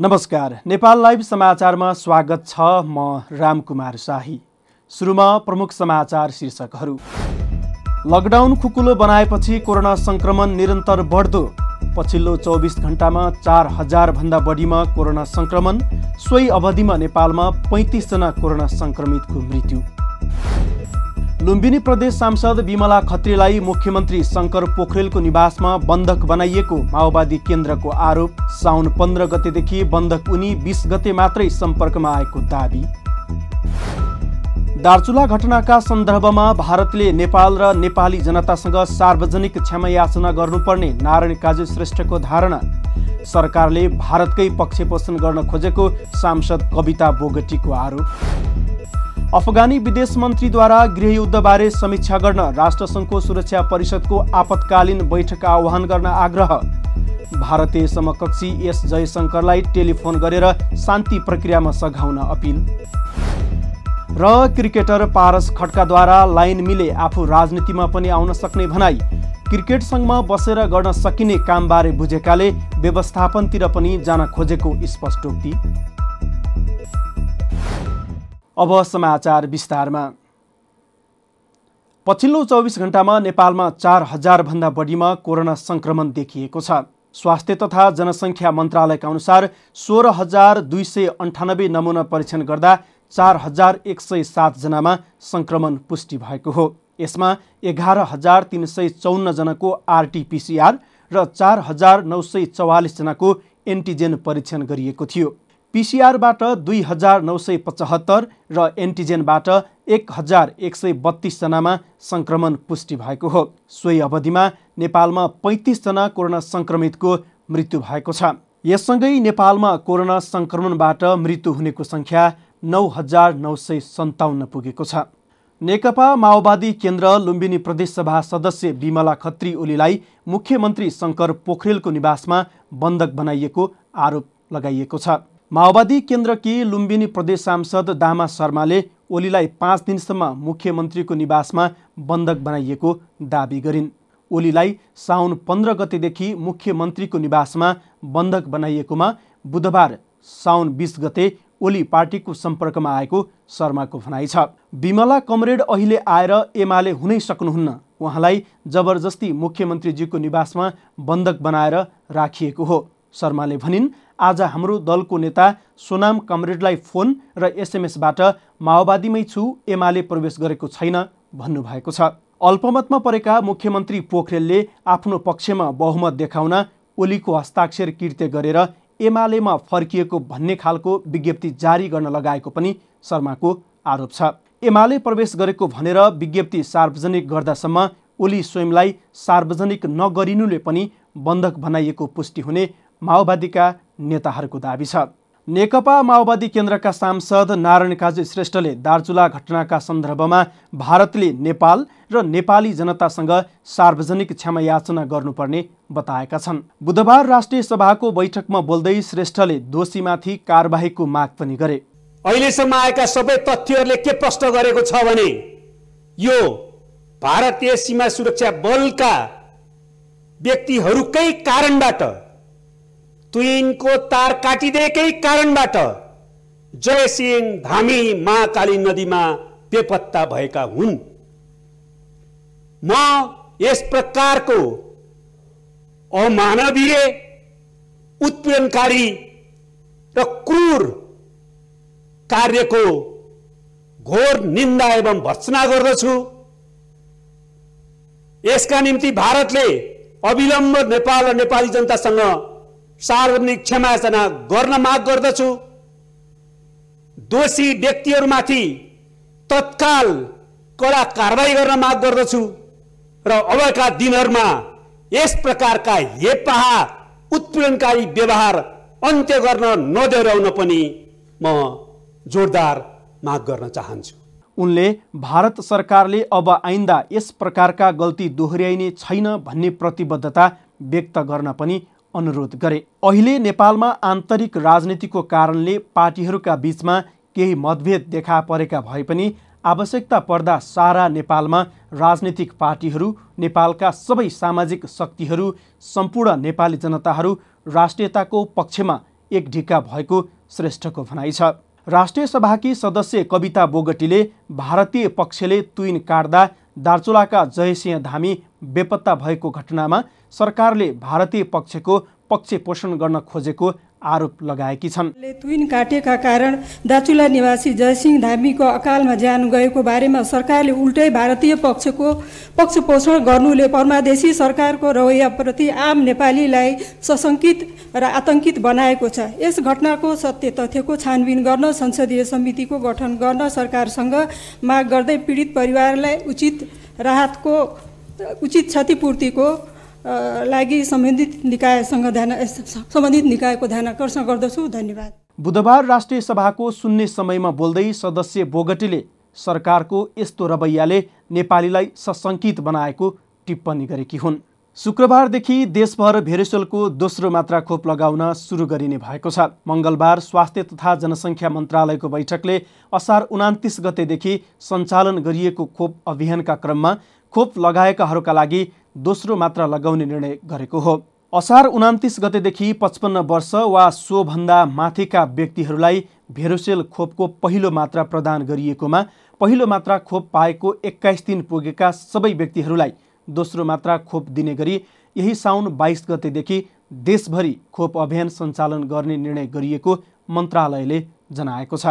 नमस्कार नेपाल लाइभ समाचारमा स्वागत छ म रामकुमार शाही। सुरुमा प्रमुख समाचार शीर्षकहरू। लकडाउन खुकुलो बनाएपछि कोरोना सङ्क्रमण निरन्तर बढ्दो पछिल्लो चौबिस घन्टामा चार हजारभन्दा बढीमा कोरोना सङ्क्रमण सोही अवधिमा नेपालमा पैँतिसजना कोरोना सङ्क्रमितको मृत्यु। लुम्बिनी प्रदेश सांसद विमला खत्रीलाई मुख्यमन्त्री शङ्कर पोखरेलको निवासमा बन्धक बनाइएको माओवादी केन्द्रको आरोप साउन पन्ध्र गतेदेखि बन्धक उनी बिस गते मात्रै सम्पर्कमा आएको दावी। दार्चुला घटनाका सन्दर्भमा भारतले नेपाल र नेपाली जनतासँग सार्वजनिक क्षमायाचना गर्नुपर्ने नारायण काजु श्रेष्ठको धारणा। सरकारले भारतकै पक्षपोषण गर्न खोजेको सांसद कविता बोगटीको आरोप। अफगानी विदेश मन्त्रीद्वारा गृहयुद्धबारे समीक्षा गर्न राष्ट्रसङ्घको सुरक्षा परिषदको आपतकालीन बैठक आह्वान गर्न आग्रह। भारतीय समकक्षी एस जयशङ्करलाई टेलिफोन गरेर शान्ति प्रक्रियामा सघाउन अपिल। र क्रिकेटर पारस खड्काद्वारा लाइन मिले आफू राजनीतिमा पनि आउन सक्ने भनाई। क्रिकेट सङ्घमा बसेर गर्न सकिने कामबारे बुझेकाले व्यवस्थापनतिर पनि जान खोजेको स्पष्टोक्ति अब समाचार विस्तारमा। पछिल्लो चौबिस घन्टामा नेपालमा चार हजारभन्दा बढीमा कोरोना सङ्क्रमण देखिएको छ। स्वास्थ्य तथा जनसङ्ख्या मन्त्रालयका अनुसार सोह्र हजार दुई सय अन्ठानब्बे नमुना परीक्षण गर्दा चार हजार एक सय सातजनामा सङ्क्रमण पुष्टि भएको हो। यसमा एघार हजार तिन सय चौन्नजनाको आरटिपिसिआर र चार हजार नौ सय चौवालिसजनाको एन्टिजेन परीक्षण गरिएको थियो। पिसिआरबाट दुई हजार नौ सय पचहत्तर र एन्टिजेनबाट एक हजार एक सय बत्तिसजनामा सङ्क्रमण पुष्टि भएको हो। सोही अवधिमा नेपालमा पैँतिसजना कोरोना सङ्क्रमितको मृत्यु भएको छ। यससँगै नेपालमा कोरोना सङ्क्रमणबाट मृत्यु हुनेको सङ्ख्या नौ हजार नौ सय सन्ताउन्न पुगेको छ। नेकपा माओवादी केन्द्र लुम्बिनी प्रदेशसभा सदस्य विमला खत्री ओलीलाई मुख्यमन्त्री शङ्कर पोखरेलको निवासमा बन्धक बनाइएको आरोप लगाइएको छ। माओवादी केन्द्रकी लुम्बिनी प्रदेश सांसद दामा शर्माले ओलीलाई पाँच दिनसम्म मुख्यमन्त्रीको निवासमा बन्धक बनाइएको दावी गरिन्। ओलीलाई साउन पन्ध्र गतेदेखि मुख्यमन्त्रीको निवासमा बन्धक बनाइएकोमा बुधबार साउन बिस गते ओली पार्टीको सम्पर्कमा आएको शर्माको भनाइ छ। विमला कमरेड अहिले आएर एमाले हुनै सक्नुहुन्न। उहाँलाई जबरजस्ती मुख्यमन्त्रीजीको निवासमा बन्धक बनाएर राखिएको हो। शर्माले भनिन् आज हाम्रो दलको नेता सोनाम कमरेडलाई फोन र एसएमएसबाट माओवादीमै छु एमाले प्रवेश गरेको छैन भन्नुभएको छ। अल्पमतमा परेका मुख्यमन्त्री पोखरेलले आफ्नो पक्षमा बहुमत देखाउन ओलीको हस्ताक्षर कृत्य गरेर एमालेमा फर्किएको भन्ने खालको विज्ञप्ति जारी गर्न लगाएको पनि शर्माको आरोप छ। एमाले प्रवेश गरेको भनेर विज्ञप्ति सार्वजनिक गर्दासम्म ओली स्वयंलाई सार्वजनिक नगरिनुले पनि बन्धक बनाइएको पुष्टि हुने माओवादीका नेताहरूको दावी छ। नेकपा माओवादी केन्द्रका सांसद नारायण काजी श्रेष्ठले दार्चुला घटनाका सन्दर्भमा भारतले नेपाल र नेपाली जनतासँग सार्वजनिक क्षमा याचना गर्नुपर्ने बताएका छन्। बुधबार राष्ट्रिय सभाको बैठकमा बोल्दै श्रेष्ठले दोषीमाथि कारबाहीको माग पनि गरे। अहिलेसम्म आएका सबै तथ्यहरूले के प्रश्न गरेको छ भने यो भारतीय सीमा सुरक्षा बलका व्यक्तिहरूकै कारणबाट तुइनको तार काटिदिएकै कारणबाट जयसिंह धामी महाकाली नदीमा बेपत्ता भएका हुन्। म यस प्रकारको अमानवीय उत्पीडनकारी र क्रूर कार्यको घोर निन्दा एवं भर्सना गर्दछु। यसका निम्ति भारतले अविलम्ब नेपाल र नेपाली जनतासँग सार्वजनिक क्षमायाचना गर्न माग गर्दछु। दोषी व्यक्तिहरूमाथि तत्काल कडा कारवाही गर्न माग गर्दछु र अबका दिनहरूमा यस प्रकारका हेपाहा उत्पीडनकारी व्यवहार अन्त्य गर्न नदोहोऱ्याउन पनि म जोरदार माग गर्न चाहन्छु। उनले भारत सरकारले अब आइन्दा यस प्रकारका गल्ती दोहोऱ्याइने छैन भन्ने प्रतिबद्धता व्यक्त गर्न पनि अनुरोध गरे। अहिले नेपालमा आन्तरिक राजनीतिको कारणले पार्टीहरूका बीचमा केही मतभेद देखा परेका भए पनि आवश्यकता पर्दा सारा नेपालमा राजनीतिक पार्टीहरू नेपालका सबै सामाजिक शक्तिहरू सम्पूर्ण नेपाली जनताहरू राष्ट्रियताको पक्षमा एक ढिक्का भएको श्रेष्ठको भनाइ छ। राष्ट्रिय सभाकी सदस्य कविता बोगटीले भारतीय पक्षले तुइन काट्दा दार्चुलाका जयसिंह धामी बेपत्ता भएको घटनामा सरकारले भारतीय पक्षको पक्ष पोषण गर्न खोजेको आरोप लगाएकी छन्। तुइन काटेका कारण दाचुला निवासी जयसिंह धामीको अकालमा ज्यान गएको बारेमा सरकारले उल्टै भारतीय पक्षको पक्ष पोषण गर्नुले परमादेशी सरकारको रवैयाप्रति आम नेपालीलाई सशङ्कित र आतंकित बनाएको छ। यस घटनाको सत्य तथ्यको छानबिन गर्न संसदीय समितिको गठन गर्न सरकारसँग माग गर्दै पीडित परिवारलाई उचित राहतको उचित क्षतिपूर्तिको लागि सम्बन्धित निकायसँग ध्यान सम्बन्धित निकायको ध्यान आकर्षण गर्दछु। धन्यवाद। बुधबार राष्ट्रिय सभाको सुन्ने समयमा बोल्दै सदस्य बोगटीले सरकारको यस्तो रवैयाले नेपालीलाई सशङ्कित बनाएको टिप्पणी गरेकी हुन्। शुक्रबारदेखि देशभर भेरिसोलको दोस्रो मात्रा खोप लगाउन सुरु गरिने भएको छ। मङ्गलबार स्वास्थ्य तथा जनसङ्ख्या मन्त्रालयको बैठकले असार उनातिस गतेदेखि सञ्चालन गरिएको खोप अभियानका क्रममा खोप लगाएकाहरूका लागि दोस्रो मात्रा लगाउने निर्णय गरेको हो। असार उनातिस गतेदेखि पचपन्न वर्ष वा सोभन्दा माथिका व्यक्तिहरूलाई भेरोसेल खोपको पहिलो मात्रा प्रदान गरिएकोमा पहिलो मात्रा खोप पाएको एक्काइस दिन पुगेका सबै व्यक्तिहरूलाई दोस्रो मात्रा खोप दिने गरी यही साउन बाइस गतेदेखि देशभरि खोप अभियान सञ्चालन गर्ने निर्णय गरिएको मन्त्रालयले जनाएको छ।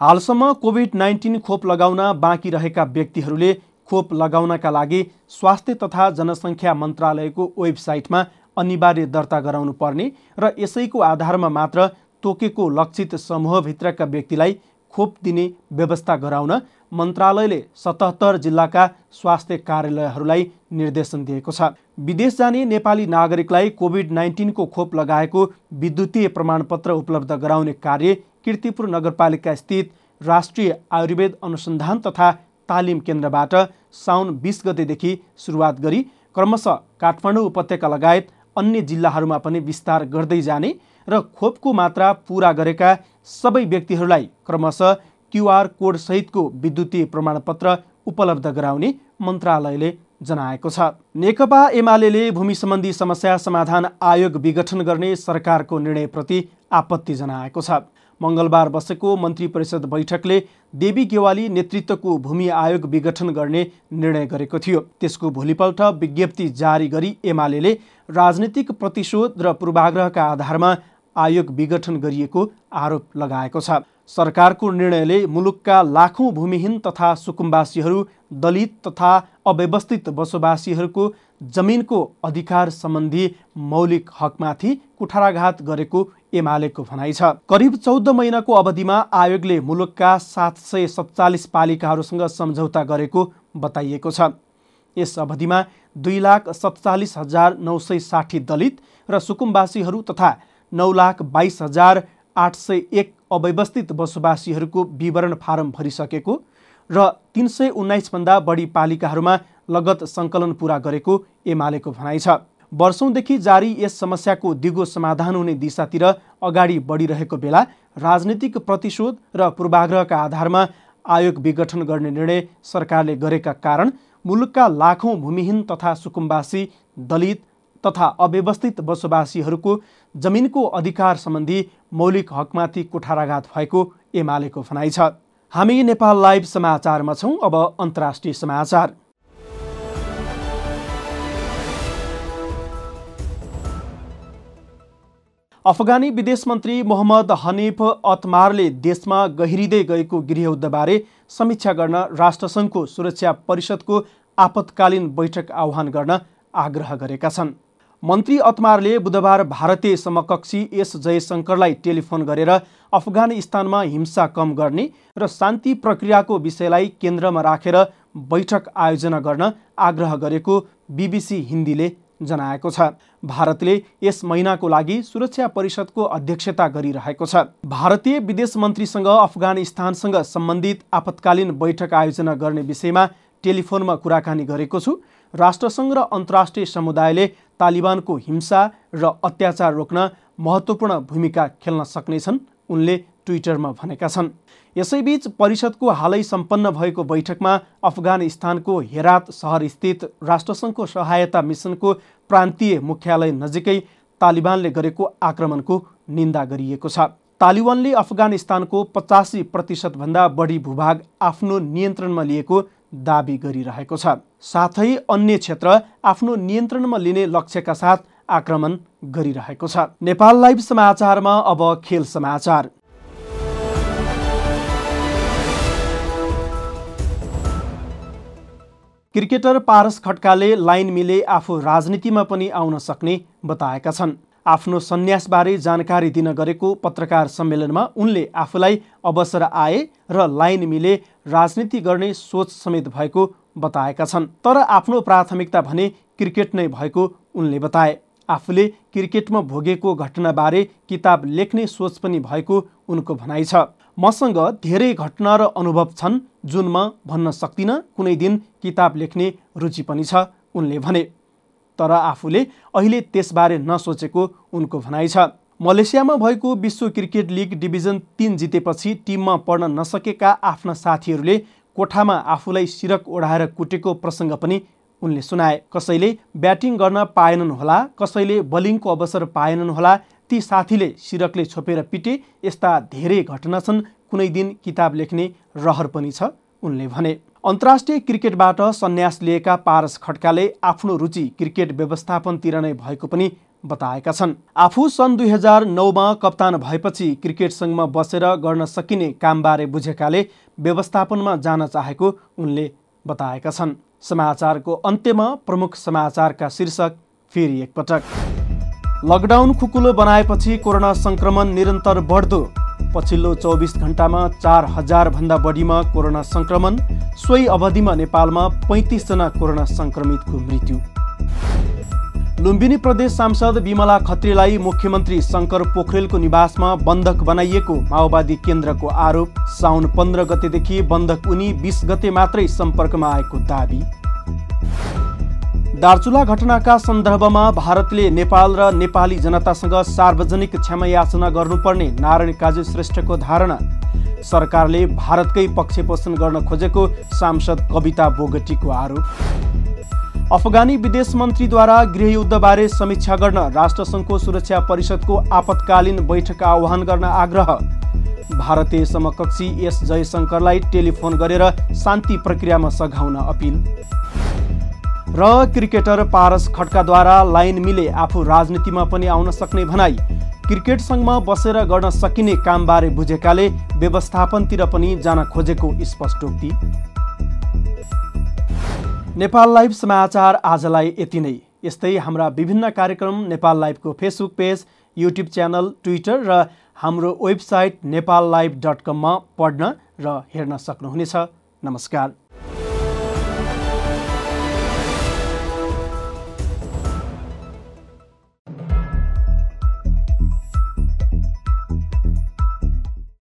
हालसम्म कोभिड नाइन्टिन खोप लगाउन बाँकी रहेका व्यक्तिहरूले खोप लगाउनका लागि स्वास्थ्य तथा जनसङ्ख्या मन्त्रालयको वेबसाइटमा अनिवार्य दर्ता गराउनु पर्ने र यसैको आधारमा मात्र तोकेको लक्षित समूहभित्रका व्यक्तिलाई खोप दिने व्यवस्था गराउन मन्त्रालयले सतहत्तर जिल्लाका स्वास्थ्य कार्यालयहरूलाई निर्देशन दिएको छ। विदेश जाने नेपाली नागरिकलाई कोभिड नाइन्टिनको खोप लगाएको विद्युतीय प्रमाणपत्र उपलब्ध गराउने कार्य किर्तिपुर नगरपालिका स्थित राष्ट्रिय आयुर्वेद अनुसन्धान तथा तालिम केन्द्रबाट साउन बिस गतेदेखि सुरुवात गरी क्रमशः काठमाडौँ उपत्यका लगायत अन्य जिल्लाहरूमा पनि विस्तार गर्दै जाने र खोपको मात्रा पुरा गरेका सबै व्यक्तिहरूलाई क्रमशः क्युआर कोडसहितको विद्युतीय प्रमाणपत्र उपलब्ध गराउने मन्त्रालयले जनाएको छ। नेकपा एमाले भूमि सम्बन्धी समस्या समाधान आयोग विघटन गर्ने सरकारको निर्णयप्रति आपत्ति जनाएको छ। मङ्गलबार बसेको मन्त्री परिषद बैठकले देवी गेवाली नेतृत्वको भूमि आयोग विघटन गर्ने निर्णय गरेको थियो। त्यसको भोलिपल्ट विज्ञप्ति जारी गरी एमाले राजनीतिक प्रतिशोध र पूर्वाग्रहका आधारमा आयोग विघटन गरिएको आरोप लगाएको छ। सरकारको निर्णयले मुलुकका लाखौँ भूमिहीन तथा सुकुम्बासीहरू दलित तथा अव्यवस्थित बसोबासीहरूको जमिनको अधिकार सम्बन्धी मौलिक हकमाथि कुठाराघात गरेको एमालेको भनाइ छ। करिब चौध महिनाको अवधिमा आयोगले मुलुकका सात सय सत्तालिस पालिकाहरूसँग सम्झौता गरेको बताइएको छ। यस अवधिमा दुई लाख सत्तालिस हजार नौ सय साठी दलित र सुकुम्बासीहरू तथा नौ लाख बाइस हजार आठ सय एक अव्यवस्थित बसोबासीहरूको विवरण फारम भरिसकेको र तिन सय उन्नाइसभन्दा बढी पालिकाहरूमा लगत सङ्कलन पुरा गरेको एमालेको भनाइ छ। वर्षौँदेखि जारी यस समस्याको दिगो समाधान हुने दिशातिर अगाडि बढिरहेको बेला राजनीतिक प्रतिशोध र पूर्वाग्रहका आधारमा आयोग विघटन गर्ने निर्णय सरकारले गरेका कारण मुलुकका लाखौँ भूमिहीन तथा सुकुम्बासी दलित तथा अव्यवस्थित बसोबासीहरूको जमिनको अधिकार सम्बन्धी मौलिक हकमाथि कुठाराघात भएको एमालेको भनाइ छ। हामी नेपाल लाइभ समाचारमा छौँ अब अन्तर्राष्ट्रिय समाचार। अफगानी विदेश मन्त्री मोहम्मद हनिफ अतमारले देशमा गहिरिँदै गएको गृहयुद्धबारे समीक्षा गर्न राष्ट्रसङ्घको सुरक्षा परिषदको आपतकालीन बैठक आह्वान गर्न आग्रह गरेका छन्। मन्त्री अतमारले बुधबार भारतीय समकक्षी एस जयशङ्करलाई टेलिफोन गरेर अफगानिस्तानमा हिंसा कम गर्ने र शान्ति प्रक्रियाको विषयलाई केन्द्रमा राखेर बैठक आयोजना गर्न आग्रह गरेको बिबिसी हिन्दीले जनाएको छ। भारतले यस महिनाको लागि सुरक्षा परिषदको अध्यक्षता गरिरहेको छ। भारतीय विदेश मन्त्रीसँग अफगानिस्तानसँग सम्बन्धित आपतकालीन बैठक आयोजना गर्ने विषयमा टेलिफोनमा कुराकानी गरेको छु। राष्ट्रसङ्घ र अन्तर्राष्ट्रिय समुदायले तालिबानको हिंसा र अत्याचार रोक्न महत्त्वपूर्ण भूमिका खेल्न सक्नेछन् उनले ट्विटरमा भनेका छन्। यसैबीच परिषदको हालै सम्पन्न भएको बैठकमा अफगानिस्तानको हेरात सहर स्थित राष्ट्रसङ्घको सहायता मिसनको प्रान्तीय मुख्यालय नजिकै तालिबानले गरेको आक्रमणको निन्दा गरिएको छ। तालिबानले अफगानिस्तानको पचासी प्रतिशतभन्दा बढी भूभाग आफ्नो नियन्त्रणमा लिएको दावी गरिरहेको छ। साथै अन्य क्षेत्र आफ्नो नियन्त्रणमा लिने लक्ष्यका साथ आक्रमण गरिरहेको छ। नेपाल लाइभ समाचारमा अब खेल समाचार। क्रिकेटर पारस खड्काले लाइन मिले आफू राजनीतिमा पनि आउन सक्ने बताएका छन्। आफ्नो सन्यासबारे जानकारी दिन गरेको पत्रकार सम्मेलनमा उनले आफूलाई अवसर आए र लाइन मिले राजनीति गर्ने सोच समेत भएको बताएका छन्। तर आफ्नो प्राथमिकता भने क्रिकेट नै भएको उनले बताए। आफूले क्रिकेटमा भोगेको घटनाबारे किताब लेख्ने सोच पनि भएको उनको भनाइ छ। मसँग धेरै घटना र अनुभव छन् जुन म भन्न सक्दिनँ कुनै दिन किताब लेख्ने रुचि पनि छ उनले भने। तर आफूले अहिले त्यसबारे नसोचेको उनको भनाइ छ। मलेसियामा भएको विश्व क्रिकेट लिग डिभिजन तिन जितेपछि टिममा पढ्न नसकेका आफ्ना साथीहरूले कोठामा आफूलाई सिरक ओढाएर कुटेको प्रसङ्ग पनि उनले सुनाए। कसैले ब्याटिङ गर्न पाएनन् होला कसैले बलिङको अवसर पाएनन् होला ती साथीले सिरकले छोपेर पिटे यस्ता धेरै घटना छन्। कुनै दिन किताब लेख्ने रहर पनि छ उनले भने। अन्तर्राष्ट्रिय क्रिकेटबाट सन्यास लिएका पारस खड्काले आफ्नो रुचि क्रिकेट व्यवस्थापनतिर नै भएको पनि बताएका छन्। आफू सन् दुई हजार नौमा कप्तान भएपछि क्रिकेट सङ्घमा बसेर गर्न सकिने कामबारे बुझेकाले व्यवस्थापनमा जान चाहेको उनले बताएका छन्। समाचारको अन्त्यमा प्रमुख समाचारका शीर्षक फेरि एकपटक। लकडाउन खुकुलो बनाएपछि कोरोना सङ्क्रमण निरन्तर बढ्दो। पछिल्लो चौबिस घन्टामा चार हजारभन्दा बढीमा कोरोना सङ्क्रमण सोही अवधिमा नेपालमा पैँतिसजना कोरोना सङ्क्रमितको मृत्यु। लुम्बिनी प्रदेश सांसद विमला खत्रीलाई मुख्यमन्त्री शङ्कर पोखरेलको निवासमा बन्धक बनाइएको माओवादी केन्द्रको आरोप साउन पन्ध्र गतेदेखि बन्धक उनी बिस गते मात्रै सम्पर्कमा आएको दावी। दार्चुला घटनाका सन्दर्भमा भारतले नेपाल र नेपाली जनतासँग सार्वजनिक क्षमायाचना गर्नुपर्ने नारायण काजु श्रेष्ठको धारणा। सरकारले भारतकै पक्षपोषण गर्न खोजेको सांसद कविता बोगटीको आरोप। अफगानी विदेश मन्त्रीद्वारा गृहयुद्धबारे समीक्षा गर्न राष्ट्रसङ्घको सुरक्षा परिषदको आपतकालीन बैठक आह्वान गर्न आग्रह। भारतीय समकक्षी एस जयशङ्करलाई टेलिफोन गरेर शान्ति प्रक्रियामा सघाउन अपिल। र क्रिकेटर पारस खड्काद्वारा लाइन मिले आफू राजनीतिमा पनि आउन सक्ने भनाई। क्रिकेट सङ्घमा बसेर गर्न सकिने कामबारे बुझेकाले व्यवस्थापनतिर पनि जान खोजेको स्पष्टोक्ति नेपाल लाइभ समाचार आजलाई यति नै। यस्तै हाम्रा विभिन्न कार्यक्रम Nepal लाइभको Facebook page YouTube channel Twitter र हाम्रो वेबसाइट नेपाल लाइभ डट कममा पढ्न र हेर्न सक्नुहुनेछ। नमस्कार।